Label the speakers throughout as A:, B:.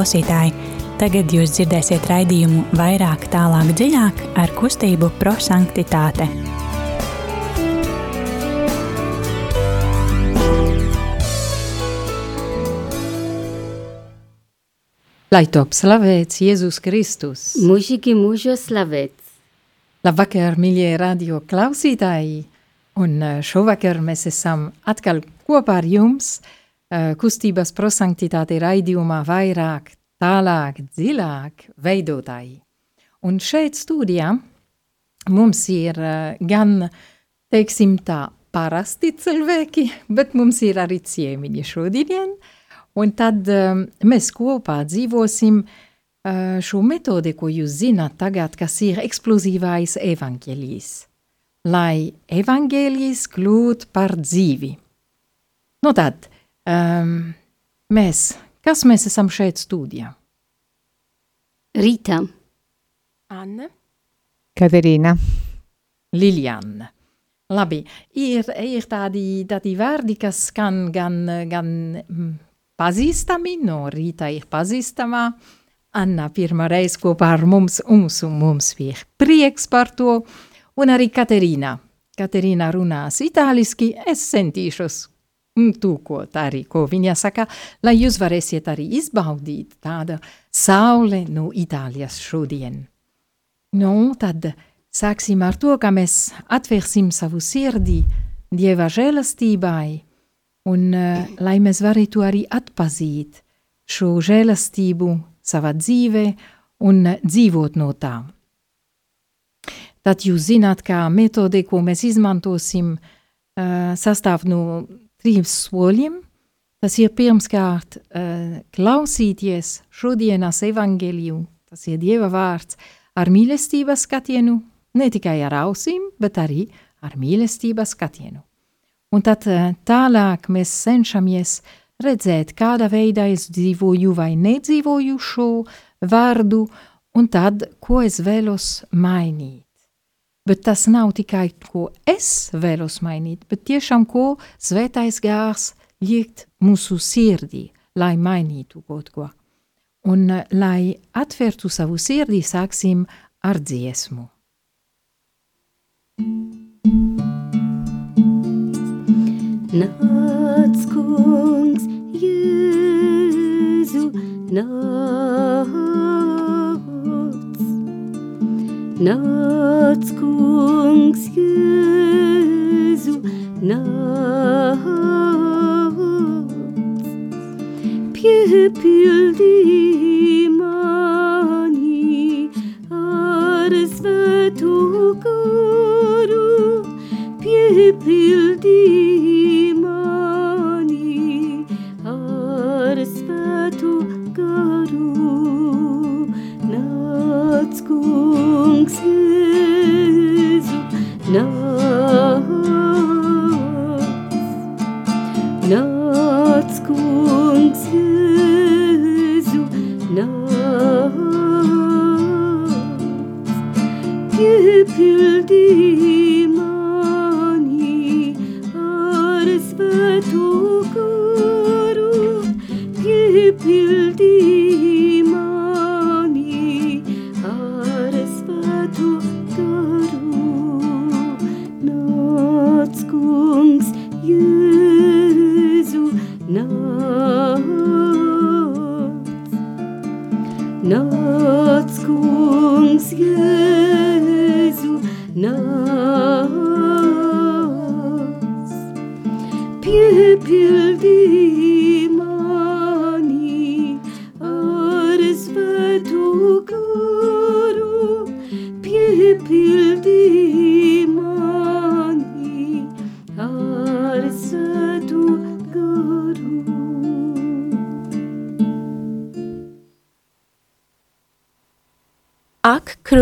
A: Klausītāji, tagad jūs dzirdēsiet raidījumu vairāk, tālāk, dziļāk ar kustību prosanktitāte.
B: Lai top slavēts Jēzus Kristus.
C: Mūžīgi mūžo slavēts.
B: Labvakar, mīļie radio klausītāji! Un eh, šovakar mēs esam atkal kopā ar jums uh, kustības prosanktitāte raidījumā vairāk, tālāk, dziļāk veidotāji. Un šeit studijā mums ir uh, gan, teiksim tā, parasti cilvēki, bet mums ir arī ciemiņi šodien, un tad um, mēs kopā dzīvosim uh, šo metodi, ko jūs zināt tagad, kas ir eksplozīvais evaņģēlijs lai evaņģēlijas kļūtu par dzīvi. Nu tad, um, mēs, kas mēs esam šeit studijā?
C: Rīta.
D: Anna.
E: Katerīna.
B: Liljana. Labi, ir, ir tādi, tādi vārdi, kas skan gan, gan mm, pazīstami, no rīta ir pazīstamā. Anna pirmā reize kopā ar mums, mums un mums ir prieks par to. Un arī Katerīna. Katerīna runās itāliski, es centīšos tūkot arī, ko viņa saka, lai jūs varēsiet arī izbaudīt tāda saule no Itālijas šodien. Nu, tad sāksim ar to, ka mēs atvērsim savu sirdi Dieva žēlastībai, un uh, lai mēs varētu arī atpazīt šo žēlastību savā dzīvē un dzīvot no tām. Tad jūs zināt, kā metode, ko mēs izmantosim, uh, sastāv no trim soļiem. Tas ir pirmkārt uh, klausīties šodienas evaņģēliju, tas ir Dieva vārds, ar mīlestības skatienu, ne tikai ar ausīm, bet arī ar mīlestības skatienu. Un tad uh, tālāk mēs cenšamies redzēt, kādā veidā es dzīvoju vai nedzīvoju šo vārdu, un tad, ko es vēlos mainīt. Bet tas nav tikai, ko es vēlos mainīt, bet tiešām, ko svētais gārs liekt mūsu sirdī, lai mainītu kaut ko. Un lai atvērtu savu sirdī, sāksim ar dziesmu.
C: Nāc, kungs, Jēzu, nāc. Nāc, kungs, Jēzu, nāc, piepildī mani ar svētu garu, piepildī mani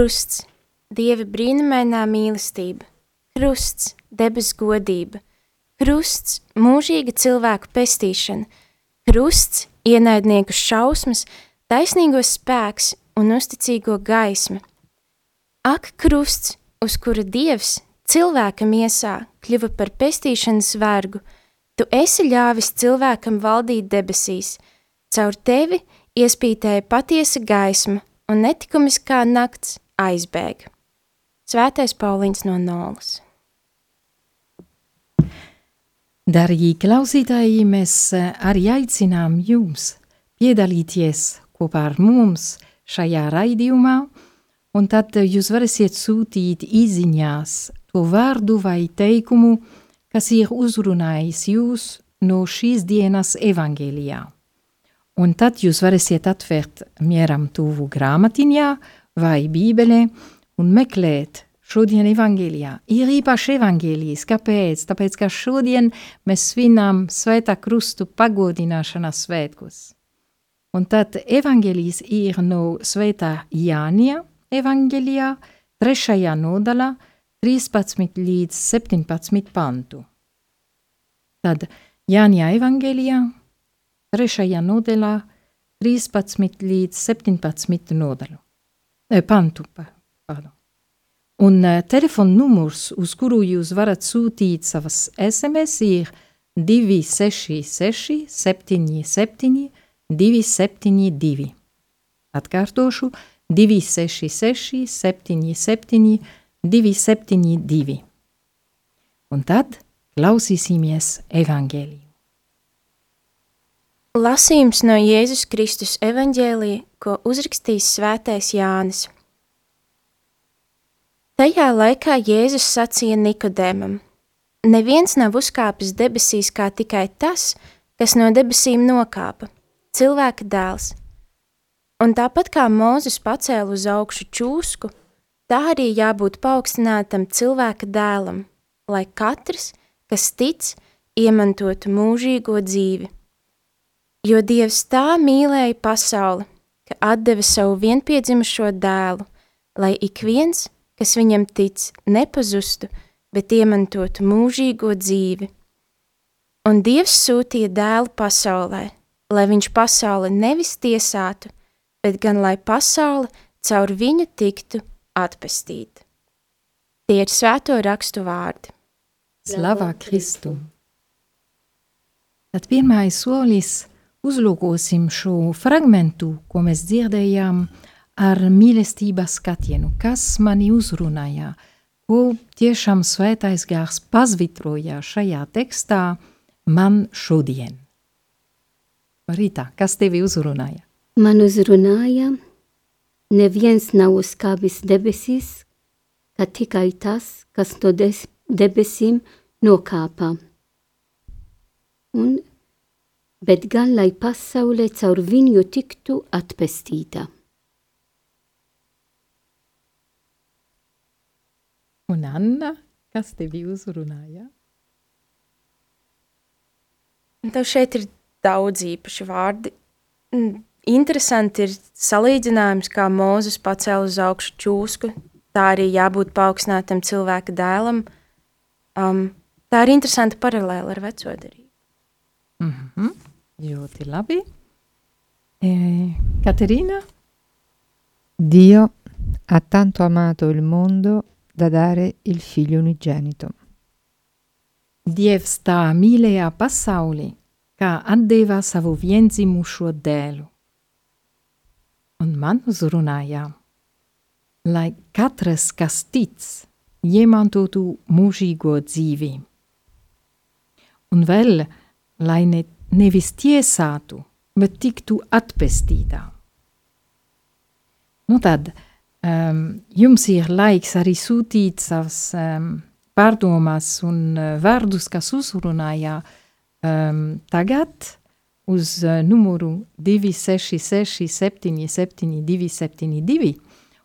D: krusts, Dieva brīnumainā mīlestība, krusts, debes godība, krusts, mūžīga cilvēku pestīšana, krusts, ienaidnieku šausmas, taisnīgo spēks un uzticīgo gaisma. Ak, krusts, uz kura Dievs cilvēkam iesā kļuva par pestīšanas vergu, tu esi ļāvis cilvēkam valdīt debesīs, caur tevi iespītēja patiesa gaisma, un netikumiskā nakts aizbēga. Svētais Pauliņš no Nolas.
B: Darbie klausītāji, mēs eh, arī aicinām jums piedalīties kopā ar mums šajā raidījumā, un tad jūs varēsiet sūtīt īziņās to vārdu vai teikumu, kas ir uzrunājis jūs no šīs dienas evangelijā. Un tad jūs varēsiet atvērt mieram tuvu grāmatiņā vai bībelē un meklēt šodien evangelijā. Ir īpaši evangelijas. Kāpēc? Tāpēc, ka šodien mēs svinām svētā krustu pagodināšanas svētkus. Un tad evangelijas ir no svētā Jānija evangelijā, trešajā nodaļā, 13 līdz 17 pantu. Tad Jānija evangelijā, trešajā nodaļā, 13 līdz 17 nodaļu. E, pantu, pardon. Un uh, telefona numurs, uz kuru jūs varat sūtīt savas SMS, ir 266 77 272. Atkārtošu 266 77 272. Un tad klausīsimies evaņģēliju.
D: Lasījums no Jēzus Kristus evaņģēlija, ko uzrakstījis svētais Jānis. Tajā laikā Jēzus sacīja Nikodēmam: Neviens nav uzkāpis debesīs kā tikai tas, kas no debesīm nokāpa, cilvēka dēls. Un tāpat kā Mūzes pacēla uz augšu čūsku, tā arī jābūt paaugstinātam cilvēka dēlam, lai katrs, kas tic, iemantotu mūžīgo dzīvi. Jo Dievs tā mīlēja pasauli, ka atdeva savu vienpiedzimušo dēlu, lai ik viens, kas viņam tic, nepazustu, bet iemantotu mūžīgo dzīvi. Un Dievs sūtīja dēlu pasaulē, lai viņš pasauli nevis tiesātu, bet gan lai pasaule caur viņu tiktu atpestīta. Tie ir svēto rakstu vārdi.
B: Slavā Kristu! Tad pirmais solis uzlūkosim šo fragmentu, ko mēs dzirdējām ar mīlestības skatienu, kas mani uzrunāja, ko tiešām svētais gārs pazvitroja šajā tekstā man šodien. Rīta, kas tevi uzrunāja?
C: Man uzrunāja, neviens nav uzkāpis debesīs, ka tikai tas, kas no debesīm nokāpa. Un bet gan lai pasaule caur viņu tiktu atpestīta.
B: Un Anna, kas tevi uzrunāja?
D: Tev šeit ir daudz īpaši vārdi. Interesanti ir salīdzinājums, kā Mūzes pacēla uz augšu čūsku. Tā arī jābūt paaugstinātam cilvēka dēlam. Um, tā ir interesanta paralēla ar veco darību.
B: Mm -hmm. Ļoti labi. E, Caterina?
E: Dio ha tanto amato il mondo da dare il figlio unigenito.
B: Dievs tā mīlēja pasauli, kā atdeva savu vienzimušo dēlu. Un man uzrunāja, lai katrs, kas tic, iemantotu mūžīgo dzīvi. Un vēl, lai ne, nevis tiesātu, bet tiktu atpestītā. Nu tad, um, jums ir laiks arī sūtīt savas um, pārdomas un uh, vārdus, kas uzrunāja um, tagad uz uh, numuru 266 77 272,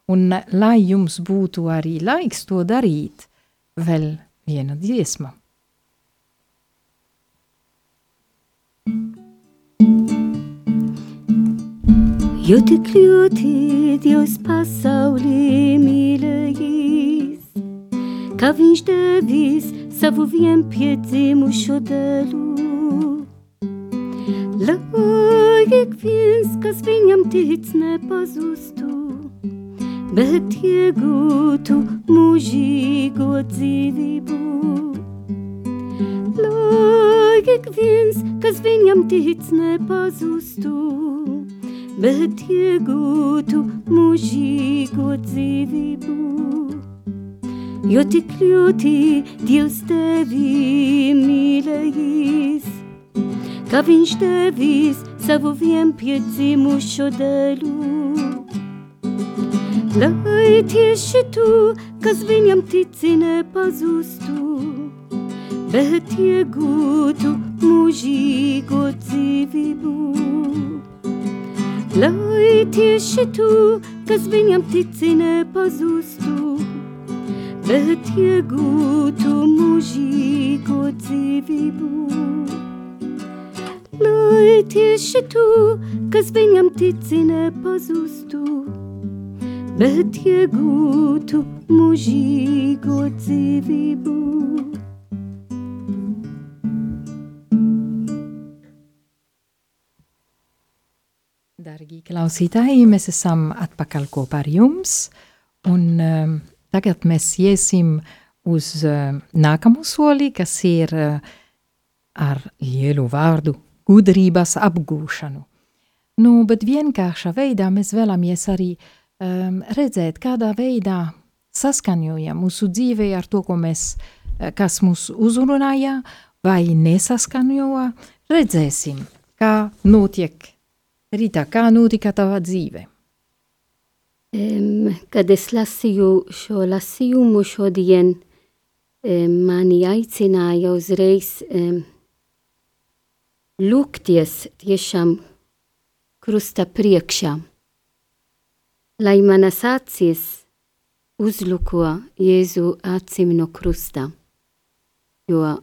B: un uh, lai jums būtu arī laiks to darīt, vēl viena dziesma.
C: Jo tik ļoti Dievs pasaulī mīlējis, ka viņš devis savu vienpiedzimušo dēlu. Lai ik viens, kas viņam tic, nepazustu, bet iegūtu mūžīgo dzīvību. Lai ik viens, kas viņam tic, nepazustu, bet iegūtu mūžīgo dzīvību. Jo tik ļoti Dievs tevi mīlējis, ka viņš devis savu vienpiedzimušo dēlu. Lai tieši tu, kas viņam tici, nepazustu, bet iegūtu mūžīgo dzīvību. Lai tieši tu, kas viņam tici, nepazustu, bet iegūtu mūžīgo dzīvību. Lai tieši tu, kas viņam tici, nepazustu, bet iegūtu mūžīgo dzīvību.
B: Dargī klausītāji, mēs esam atpakaļ kopā ar jums, un um, tagad mēs iesim uz uh, nākamo soli, kas ir uh, ar lielu vārdu gudrības apgūšanu. Nu, bet vienkāršā veidā mēs vēlamies arī um, redzēt, kādā veidā saskaņojam mūsu dzīvē ar to, mēs, kas mūs uzrunāja, vai nesaskaņoja, redzēsim, kā notiek Rītā, kā notika tava dzīve?
C: Um, kad es lasīju šo lasījumu šodien, um, mani aicināja uzreiz um, lūgties tiešām krusta priekšā, lai manas acis uzluko Jēzu acīm no krusta, jo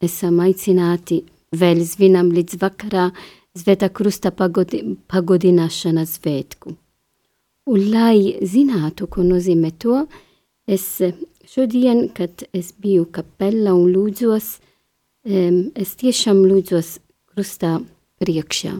C: esam aicināti vēl zvinam līdz vakarā Svētā krusta pagodi, pagodināšanas svētku. Un, lai zinātu, ko nozīmē to, es šodien, kad es biju kapelā un lūdzos, es tiešām lūdzos krustā priekšā.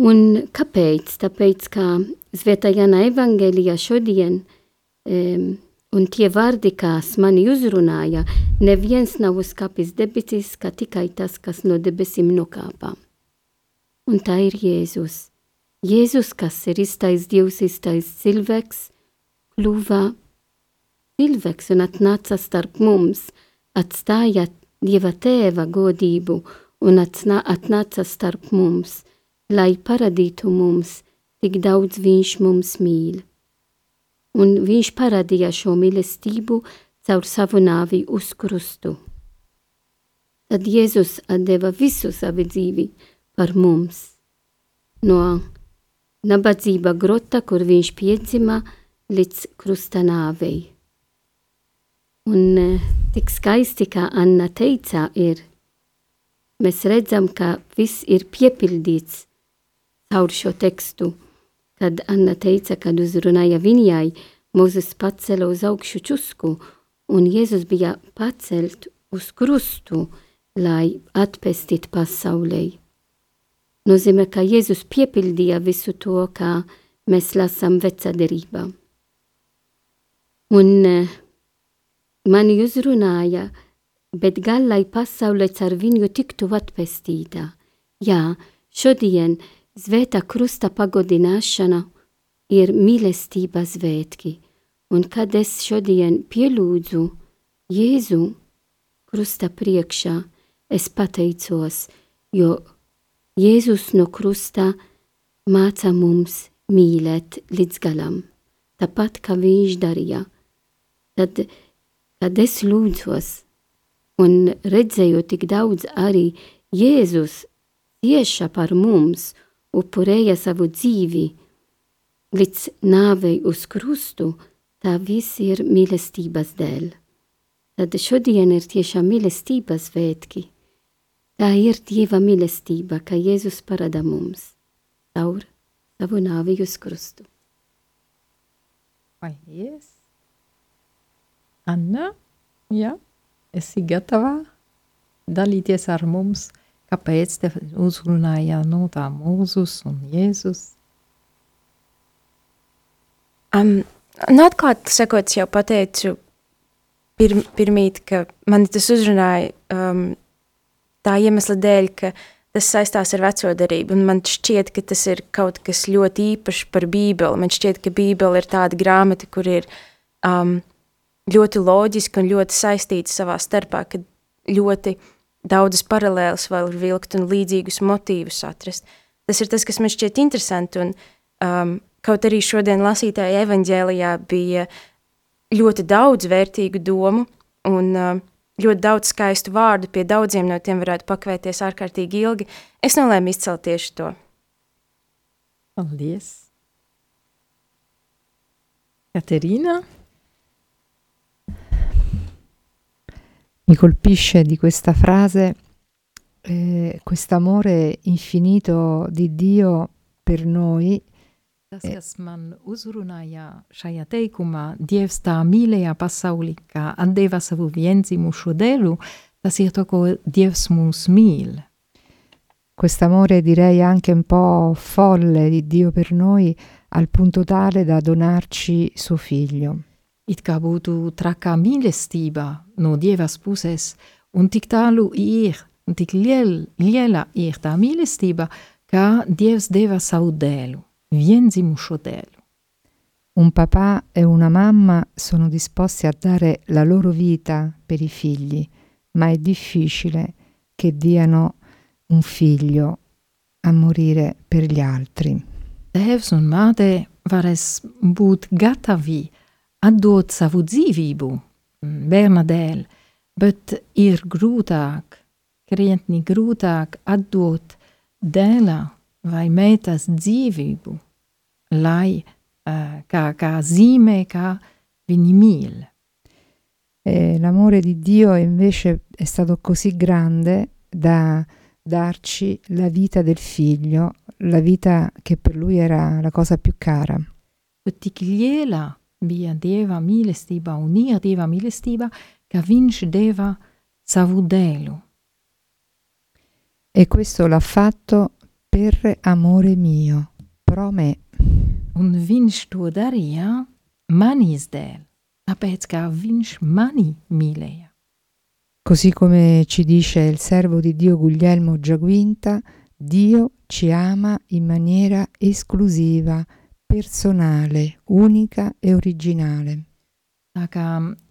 C: Un kāpēc? Tāpēc, ka Svētā Jana evangelijā šodien um, un tie vārdi, kas mani uzrunāja, neviens nav uzkāpis debesīs, kā tikai tas, kas no debesīm nokāpā. Un tā ir Jēzus. Jēzus, kas ir iztais Dievs, iztais cilvēks, kļuva cilvēks un atnāca starp mums, atstāja Dieva tēva godību un atnāca starp mums, lai parādītu mums, cik daudz viņš mums mīl. Un viņš parādīja šo mīlestību caur savu nāvi uz krustu. Tad Jēzus atdeva visu savu dzīvi par mums. No nabadzība grota, kur viņš piedzima, līdz krusta nāvei. Un eh, tik skaisti, kā Anna teica, ir, mēs redzam, ka viss ir piepildīts caur šo tekstu. Kad Anna teica, kad uzrunāja viņai, Mūzes pacēla uz augšu čusku un Jēzus bija pacelt uz krustu, lai atpestītu pasaulē. Nozīmē, ka Jēzus piepildīja visu to, kā mēs lasām vecā derībā. Un uh, mani uzrunāja, bet gan lai pasaule caur viņu tiktu atpestīta. Jā, šodien svētā krusta pagodināšana ir mīlestības svētki – Un kad es šodien pielūdzu Jēzu krusta priekšā, es pateicos, jo Jēzus no krusta māca mums mīlēt līdz galam, tāpat kā viņš darīja. Tad, kad es lūdzos un redzēju tik daudz arī Jēzus tieša par mums, upurēja savu dzīvi līdz nāvei uz krustu, tā viss ir mīlestības dēļ. Tad šodien ir tiešām mīlestības svētki. Tā ir Dieva mīlestība, ka Jēzus parāda mums caur savu nāvi uz krustu.
B: Paldies! Anna, jā, esi gatava dalīties ar mums, kāpēc te uzrunāja no tā Mūzus un Jēzus?
D: Um, Nu, atklāti sakot, jau pateicu pir, pirmīt, ka man tas uzrunāja um, tā iemesla dēļ, ka tas saistās ar veco darību, un man šķiet, ka tas ir kaut kas ļoti īpašs par bībeli. Man šķiet, ka bībele ir tāda grāmata, kur ir um, ļoti loģiski un ļoti saistīta savā starpā, kad ļoti daudzas paralēlas ir vilkt un līdzīgus motīvus atrast. Tas ir tas, kas man šķiet interesanti, un um, kaut arī šodien lasītāja evaņģēlijā bija ļoti daudz vērtīgu domu, un uh, ļoti daudz skaistu vārdu, pie daudziem no tiem varētu pakvēties ārkārtīgi ilgi. Es nolēmu izcelt tieši to.
B: Paldies! Caterina?
E: Mi colpisce di questa frase eh, quest'amore infinito di Dio per noi
B: Tas, man uzrunāja šajā teikumā, Dievs tā mīlēja pasauli, ka atdeva savu vienzimušo dēlu, tas ir to, ko Dievs mūs mīl.
E: Quest'amore direi anche un po' folle di Dio per noi, al punto tale da donarci suo figlio.
B: It kā būtu trakā mīlestība no Dievas puses, un tik tālu ir, un tik liel, liela ir tā mīlestība, ka Dievs deva savu dēlu vienzimušo dēļ.
E: Un papà e una mamma sono disposti a dare la loro vita per i figli, ma è difficile che diano un figlio a morire per gli altri.
B: Tēvs un māte varēs būt gatavi atdot savu dzīvību bērna dēļ, bet ir grūtāk, krietni grūtāk atdot dēla vai meitas dzīvību, lai uh, kā, kā zīmē, kā viņi mīl.
E: L'amore di Dio invece è stato così grande da darci la vita del figlio, la vita che per lui era la cosa più cara.
B: Bet tik liela bija Dieva mīlestība un ir Dieva mīlestība, ka viņš deva savu dēlu.
E: E questo l'ha fatto per amore mio, pro me.
B: Un viņš to darīja manis dēļ, tāpēc kā viņš mani mīlēja.
E: Così come ci dice il servo di Dio Guglielmo Giaguinta, Dio ci ama in maniera esclusiva, personale, unica e originale.
B: Tā kā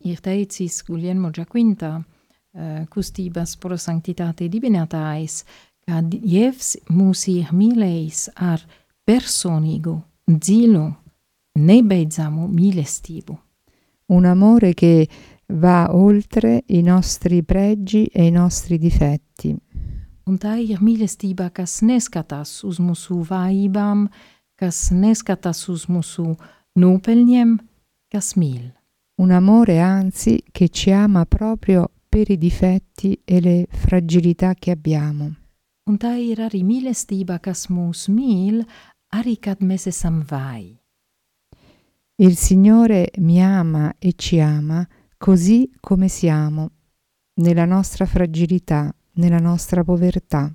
B: ir teicis Guglielmo Giaquinta, uh, kustības prosanktitāte dibinātājs, ka Dievs mūs ir mīlējis ar personīgu, dziļu, nebeidzamu mīlestību.
E: Un amore che va oltre i nostri pregi e i nostri difetti.
B: Un tā ir mīlestība, kas neskatās uz mūsu vājībām, kas neskatās uz mūsu nopelņiem, kas mīl.
E: Un amore anzi che ci ama proprio per i difetti e le fragilità che abbiamo.
B: Un tā ir arī mīlestība, kas mūs mīl, arī kad mēs esam vāji.
E: Il Signore mi ama e ci ama così come siamo, nella nostra fragilità, nella nostra povertà.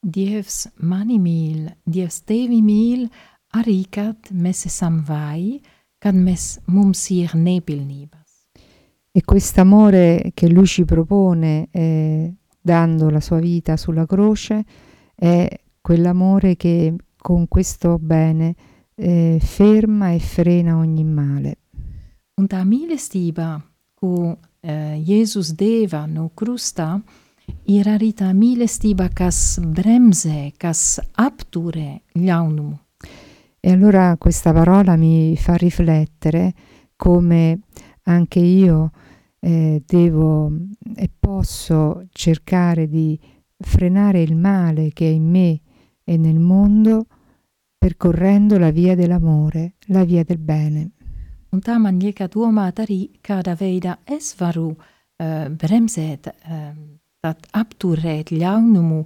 B: Dievs mani mīl, Dievs tevi mīl, arī kad mēs esam vāji, kad mēs, mums ir nepilnības.
E: E quest'amore che Lui ci propone, eh, dando la sua vita sulla croce, è quell'amore che con questo bene eh, ferma e frena ogni male.
B: Un tā mīlestība, ko uh, Jēzus deva no krustā, ir arī tā mīlestība, kas bremzē, kas apturē ļaunumu.
E: E allora questa parola mi fa riflettere come anche io eh, devo e posso cercare di frenare il male che è in me e nel mondo percorrendo la via dell'amore, la via del bene.
B: Un tā man lieka domāt arī, kādā veidā es varu uh, bremzēt, uh, tad apturēt ļaunumu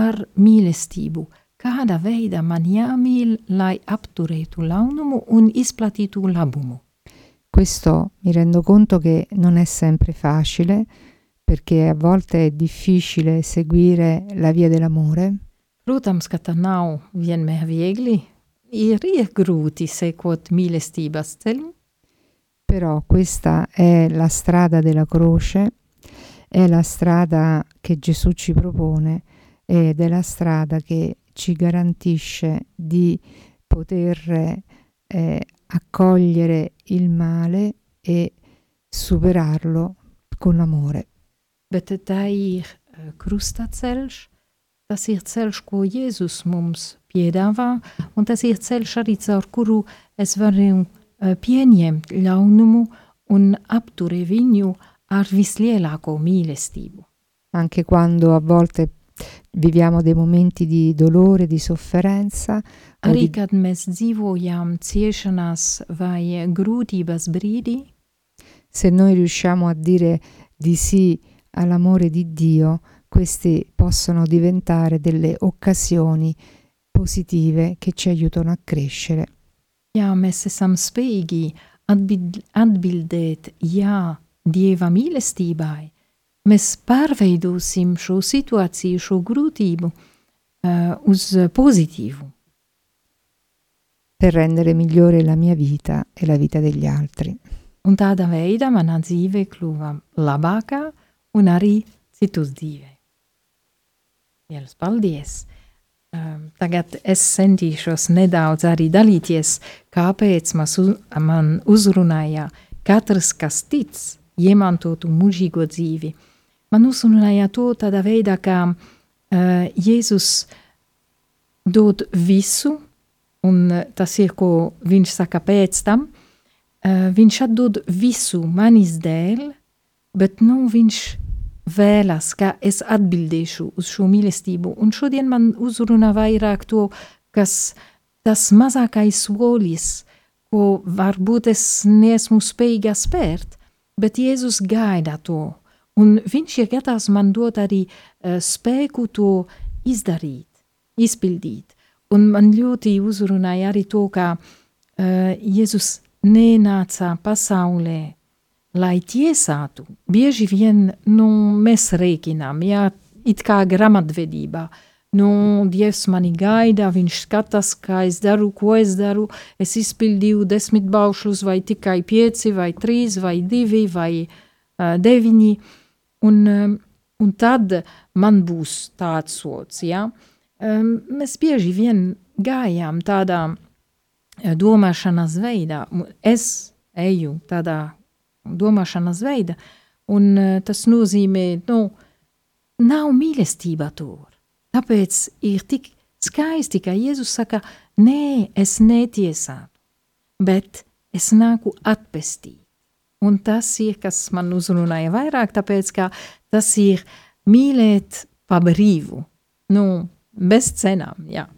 B: ar mīlestību. Kādā veidā man jāmīl, lai apturētu ļaunumu un izplatītu labumu.
E: Questo mi rendo conto che non è sempre facile perché a volte è difficile seguire la via dell'amore.
B: Protams, ka tā nav vienmēr viegli. Ir grūti sekot mīlestības ceļu,
E: Però questa è la strada della croce, è la strada che Gesù ci propone ed è la strada che ci garantisce di poter eh, accogliere il male e superarlo con l'amore.
B: Bet tā ir uh, krustaceļš, tas ir ceļš, ko Jēzus mums piedāvā, un tas ir ceļš arī caur kuru es varu uh, pieņemt ļaunumu un apturēt viņu ar vislielāko mīlestību.
E: Anche quando a volte viviamo dei momenti di dolore, di sofferenza.
B: Arī di... kad mēs dzīvojam ciešanās vai grūtības brīdī,
E: se noi riusciamo a dire di sì all'amore di Dio, queste possono diventare delle occasioni positive che ci aiutano a crescere.
B: Ja mēs esam spējīgi atbild, atbildēt jā Dieva mīlestībai, mēs pārveidosim šo situāciju, šo grūtību uh, uz pozitīvu.
E: Per rendere migliore la mia vita e la vita degli altri.
B: Un tādā veidā manā dzīve kļuva labākā un arī citu dzīvē. Lielas paldies! Um, tagad es centīšos nedaudz arī dalīties, kāpēc uz, man uzrunāja katrs, kas tic, iemantotu mūžīgo dzīvi. Man uzrunāja to tādā veidā, ka uh, Jēzus dod visu, un tas ir, ko viņš saka pēc tam, uh, viņš atdod visu manis dēļ, bet nu viņš vēlas, ka es atbildēšu uz šo mīlestību. Un šodien man uzrunā vairāk to, kas tas mazākais solis, ko varbūt es neesmu spējīga spērt, bet Jēzus gaida to. Un viņš ir gatavs man dot arī uh, spēku to izdarīt, izpildīt. Un man ļoti uzrunāja arī to, ka uh, Jēzus nenāca pasaulē lai tiesātu. Bieži vien nu, mēs rēķinām, jā, it kā grāmatvedībā. Nu, Dievs mani gaida, viņš skatās, kā es daru, ko es daru. Es izpildīju desmit baušļus, vai tikai pieci, vai trīs, vai divi, vai uh, deviņi. Un, um, un tad man būs tāds sots. Ja? Um, mēs bieži vien gājām tādā uh, domāšanas veidā. Es eju tādā domāšanas veida, un uh, tas nozīmē, nu, nav mīlestība tur. Tāpēc ir tik skaisti, ka Jēzus saka, nē, es netiesātu, bet es nāku atpestīt. Un tas ir, kas man uzrunāja vairāk, tāpēc, ka tas ir mīlēt pa brīvu, nu, bez cenām, jā.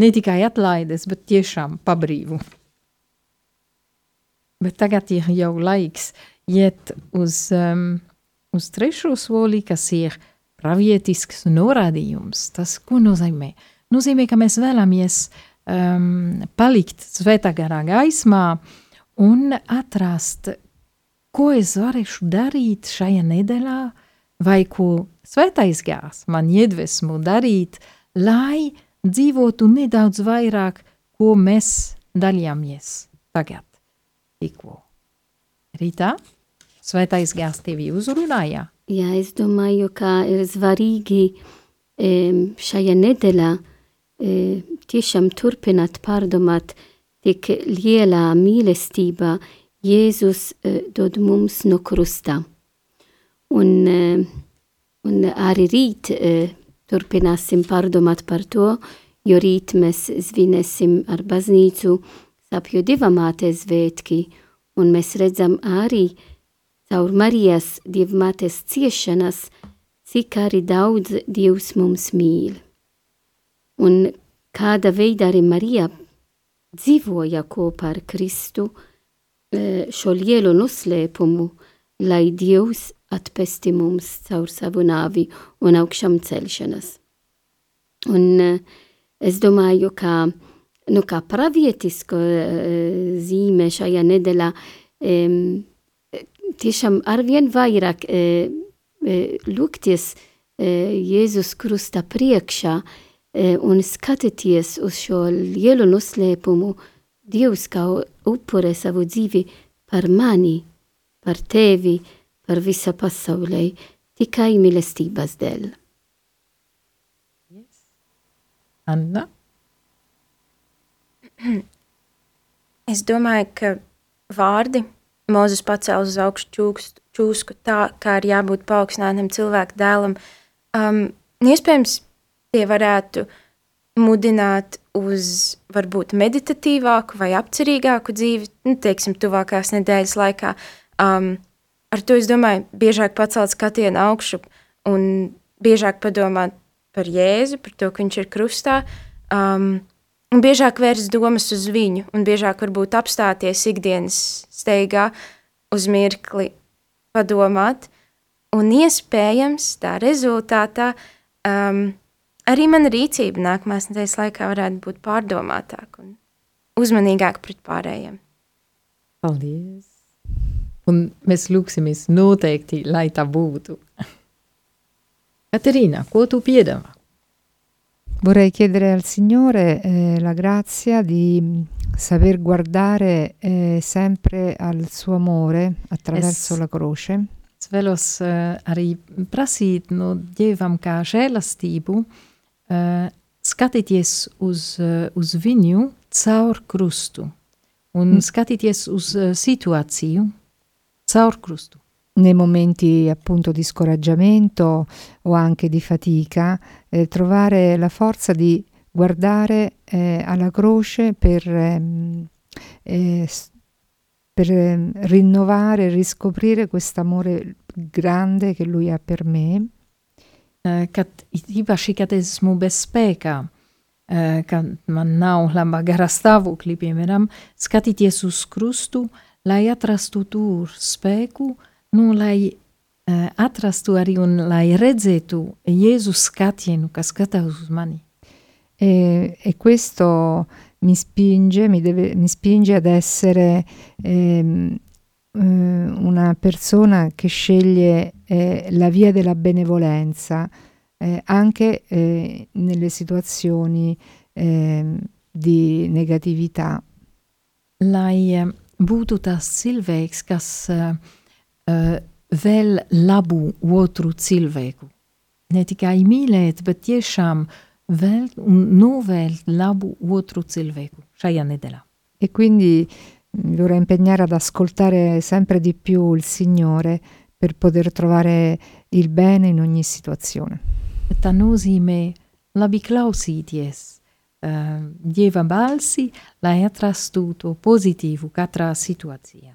B: Ne tikai atlaides, bet tiešām pa brīvu. Bet tagad ir jau laiks iet uz, um, uz trešo soli, kas ir pravietisks norādījums. Tas, ko nozīmē? Nozīmē, ka mēs vēlamies um, palikt svētā garā gaismā un atrast, ko es varēšu darīt šajā nedēļā, vai ko svētais gās man iedvesmu darīt, lai dzīvotu nedaudz vairāk, ko mēs dalījāmies tagad tikko. Rītā, svētais gās tevi uzrunāja?
C: Jā, es domāju, ka ir svarīgi šajā nedēļā tiešām turpināt pārdomāt, tik lielā mīlestība Jēzus dod mums no krusta. Un, un arī rīt turpināsim pārdomāt par to, jo rīt mēs svinēsim ar baznīcu sapju divamātes svētki, un mēs redzam arī caur Marijas dievmātes ciešanas, cik arī daudz Dievs mums mīl. Un kāda veida arī Marija dzīvoja kopā ar Kristu e, šo lielu noslēpumu, lai Dievs atpesti mums caur savu nāvi un augšām celšanas. Un es domāju, ka nu, uh, nedēļā um, tiešām arvien vairāk uh, uh, lūgties uh, Jēzus krusta priekšā uh, un skatīties uz šo lielu noslēpumu Dievs kā upure savu dzīvi par mani, par tevi, par visa pasaulē, tikai mīlestības dēļ.
B: Anna?
D: Es domāju, ka vārdi Mozus pacēla uz augšu čūsku, tā, kā ir jābūt paaugstinātam cilvēku dēlam. Um, iespējams, tie varētu mudināt uz varbūt meditatīvāku vai apcerīgāku dzīvi, nu, teiksim, tuvākās nedēļas laikā. Um, ar to es domāju, biežāk pacelt skatienu augšu un biežāk padomāt par Jēzu, par to, ka viņš ir krustā. Um, Un biežāk vērst domas uz viņu, un biežāk varbūt apstāties ikdienas steigā uz mirkli, padomāt, un iespējams tā rezultātā um, arī mana rīcība nākamās nedēļas laikā varētu būt pārdomātāka un uzmanīgāka pret pārējiem.
B: Paldies! Un mēs lūksimies noteikti, lai tā būtu. Caterina, ko tu piedāvā?
E: Vorrei chiedere al Signore eh, la grazia di saper guardare eh, sempre al suo amore attraverso
B: Es-
E: la croce.
B: Es vēlos uh, arī prasīt no Dievam kā žēlastību, uh, skatīties uz, uh, uz viņu caur krustu un
E: Mm.
B: skatīties uz uh, situāciju caur krustu.
E: nei momenti appunto di scoraggiamento o anche di fatica, eh, trovare la forza di guardare eh, alla croce per, ehm, eh, per ehm, rinnovare, riscoprire quest'amore grande che lui ha per me.
B: Uh, kad, it īpaši, kad esmu bez spēkā, uh, kad man nav labā garā stāvoklī, piemēram, skatīties uz krustu, lai atrastu tur spēku, nu, lai uh, atrastu arī un lai redzētu Jēzus skatienu, kas skatās uz mani.
E: E, e questo mi spinge, mi, deve- mi spinge ad essere ehm, eh, una persona che sceglie eh, la via della benevolenza eh, anche eh, nelle situazioni ehm, di negatività.
B: Lai uh, būtu tas cilvēks, kas uh, uh, vēl labu otru cilvēku. Ne tikai mīlēt, bet tiešām vēl un novēlt labu otru cilvēku šajā nedēļā.
E: E quindi mi vorrei impegnare ad ascoltare sempre di più il Signore per poter trovare il bene in ogni situazione.
B: Tā nozīmē labi klausīties uh, Dieva balsi, lai atrastu to pozitīvu katrā situācijā.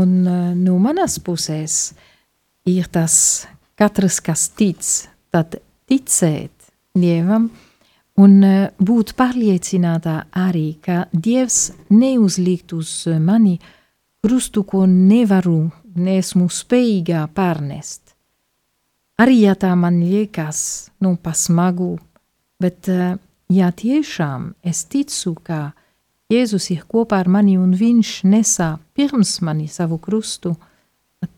B: Un uh, no manas puses ir tas katrs, kas tic, tad ticēt Dievam un uh, būt pārliecinātā arī, ka Dievs neuzlikt uz mani krustu, ko nevaru, neesmu spējīgā pārnest. Arī ja tā man liekas, nu, pasmagu, bet uh, ja tiešām es ticu, ka Jēzus ir kopā ar mani un viņš nesā pirms mani savu krustu,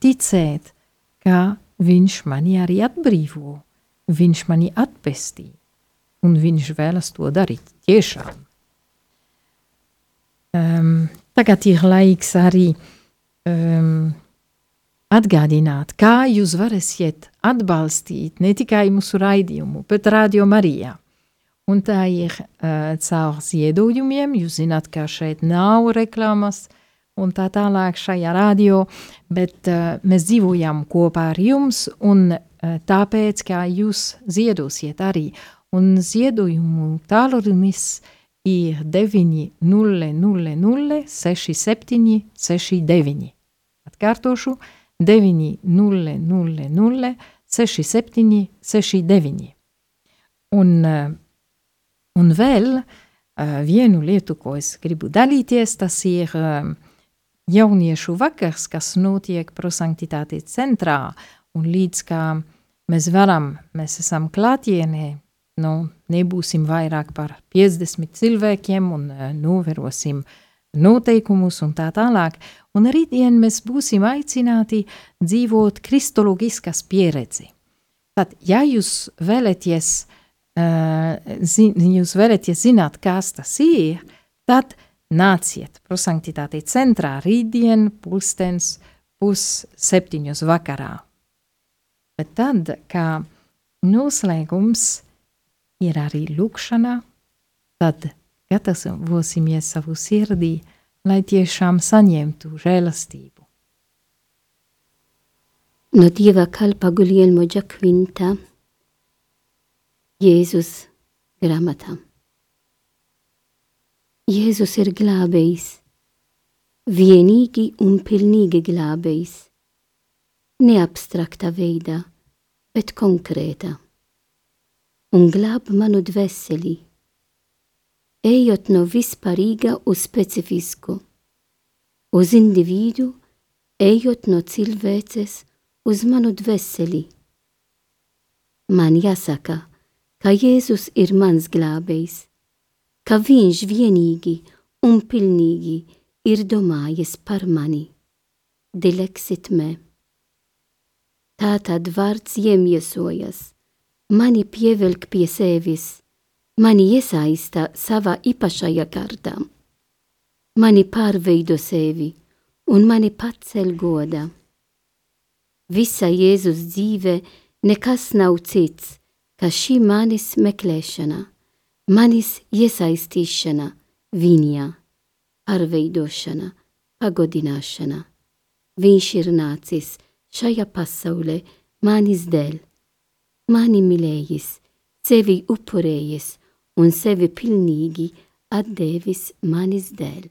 B: ticēt, ka viņš mani arī atbrīvo, viņš mani atpestī, un viņš vēlas to darīt tiešām. Um, tagad ir laiks arī um, atgādināt, kā jūs varēsiet atbalstīt ne tikai mūsu raidījumu, bet Radio Marijā. Un tā ir uh, caur ziedojumiem, jūs zināt, ka šeit nav reklāmas un tā tālāk šajā radio, bet uh, mēs dzīvojam kopā ar jums un uh, tāpēc, ka jūs ziedosiet arī. Un ziedojumu tālrunis ir 900 67 69. Atkārtošu 900 67 69. Un, uh, un vēl uh, vienu lietu, ko es gribu dalīties, tas ir uh, jauniešu vakars, kas notiek prosanktitātes centrā, un līdz kā mēs varam, mēs esam klātienē, nu, nebūsim vairāk par 50 cilvēkiem un uh, novērosim noteikumus un tā tālāk. Un rītdien mēs būsim aicināti dzīvot kristoloģiskas pieredzi. Tad, ja jūs vēlaties, uh, zin, jūs vēlaties zināt, kas tas ir, tad nāciet prosanktitātei centrā rītdien pulkstens pus septiņos vakarā. Bet tad, kā noslēgums, ir arī lūkšana, tad gatavosimies savu sirdī, lai tiešām saņemtu žēlastību.
F: No Dieva kalpa Guglielmo Giacquinta, Jēzus grāmatā. Jēzus ir glābējs, vienīgi un pilnīgi glābējs, neabstrakta veidā, bet konkrēta, un glāb manu dvēseli, ejot no vispārīga uz specifisku, uz individu, ejot no cilvēces uz manu dvēseli. Man jāsaka, ka Jēzus ir mans glābējs, ka viņš vienīgi un pilnīgi ir domājis par mani. Dileksit me. Tātad vārds iemiesojas, mani pievelk pie sevis, mani iesaista savā īpašajā kārtā, mani pārveido sevi un mani pacel godā. Visa Jēzus dzīve nekas nav cits, kā šī manis meklēšana manis iesaistīšana viņā, pārveidošana, pagodināšana. Viņš ir nācis šajā pasaulē manis dēļ, mani mīlējis, sevi upurējis un sevi pilnīgi atdevis manis dēļ.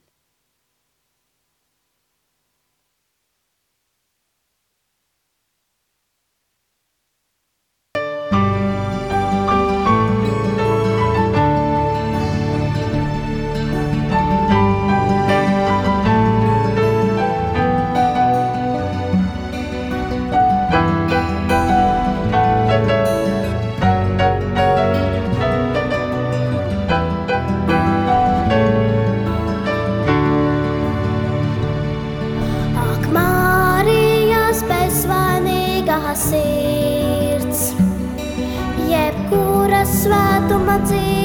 G: スワート祭り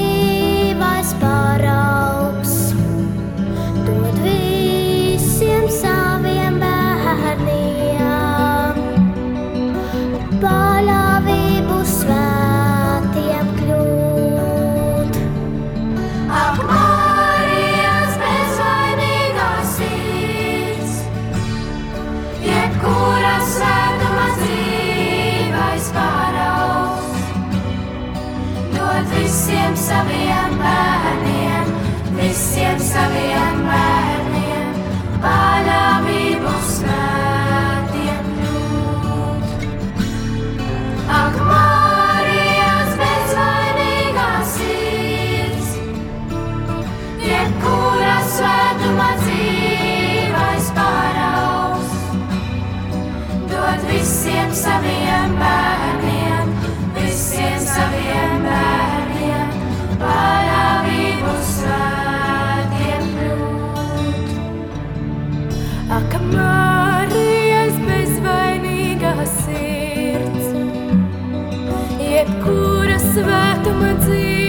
F: svētuma dzīve.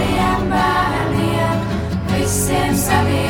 F: saviem bērniem, visiem saviem.